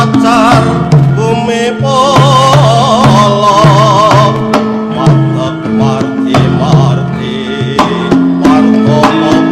macacar bumi Matek marti marti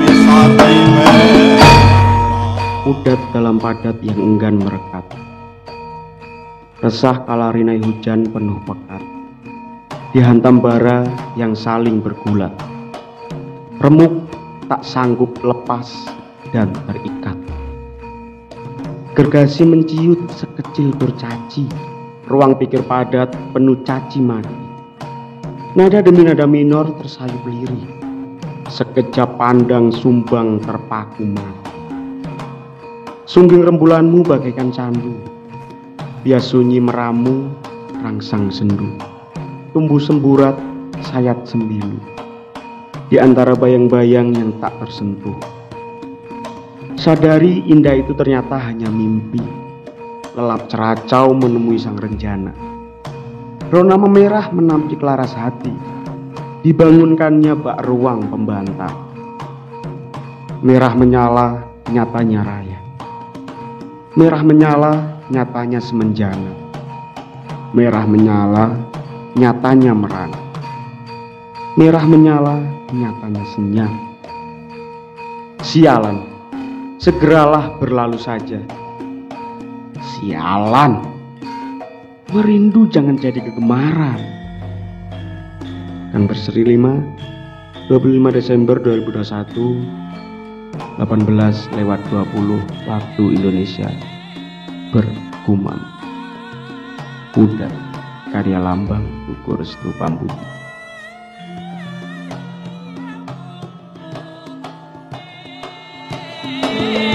bisa Udat dalam padat yang enggan merekat. Resah kala rinai hujan penuh pekat. Dihantam bara yang saling bergulat. Remuk tak sanggup lepas dan terikat. Gergasi menciut sekecil kurcaci. Ruang pikir padat penuh caci maki. Nada demi nada minor tersayup lirih. Sekejap pandang sumbang terpaku mati. Sungging rembulanmu bagaikan candu Bias sunyi meramu rangsang sendu Tumbuh semburat sayat sembilu Di antara bayang-bayang yang tak tersentuh Sadari indah itu ternyata hanya mimpi Lelap ceracau menemui sang renjana Rona memerah menampik laras hati Dibangunkannya bak ruang pembantah Merah menyala nyatanya raya Merah menyala, nyatanya semenjana. Merah menyala, nyatanya merana. Merah menyala, nyatanya senyap. Sialan, segeralah berlalu saja. Sialan, merindu jangan jadi kegemaran. Kan berseri 5, 25 Desember 2021 18 lewat 20 waktu Indonesia bergumam Udah karya lambang ukur restu pambuti Yeah.